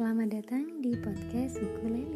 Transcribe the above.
Selamat datang di podcast Ukulele.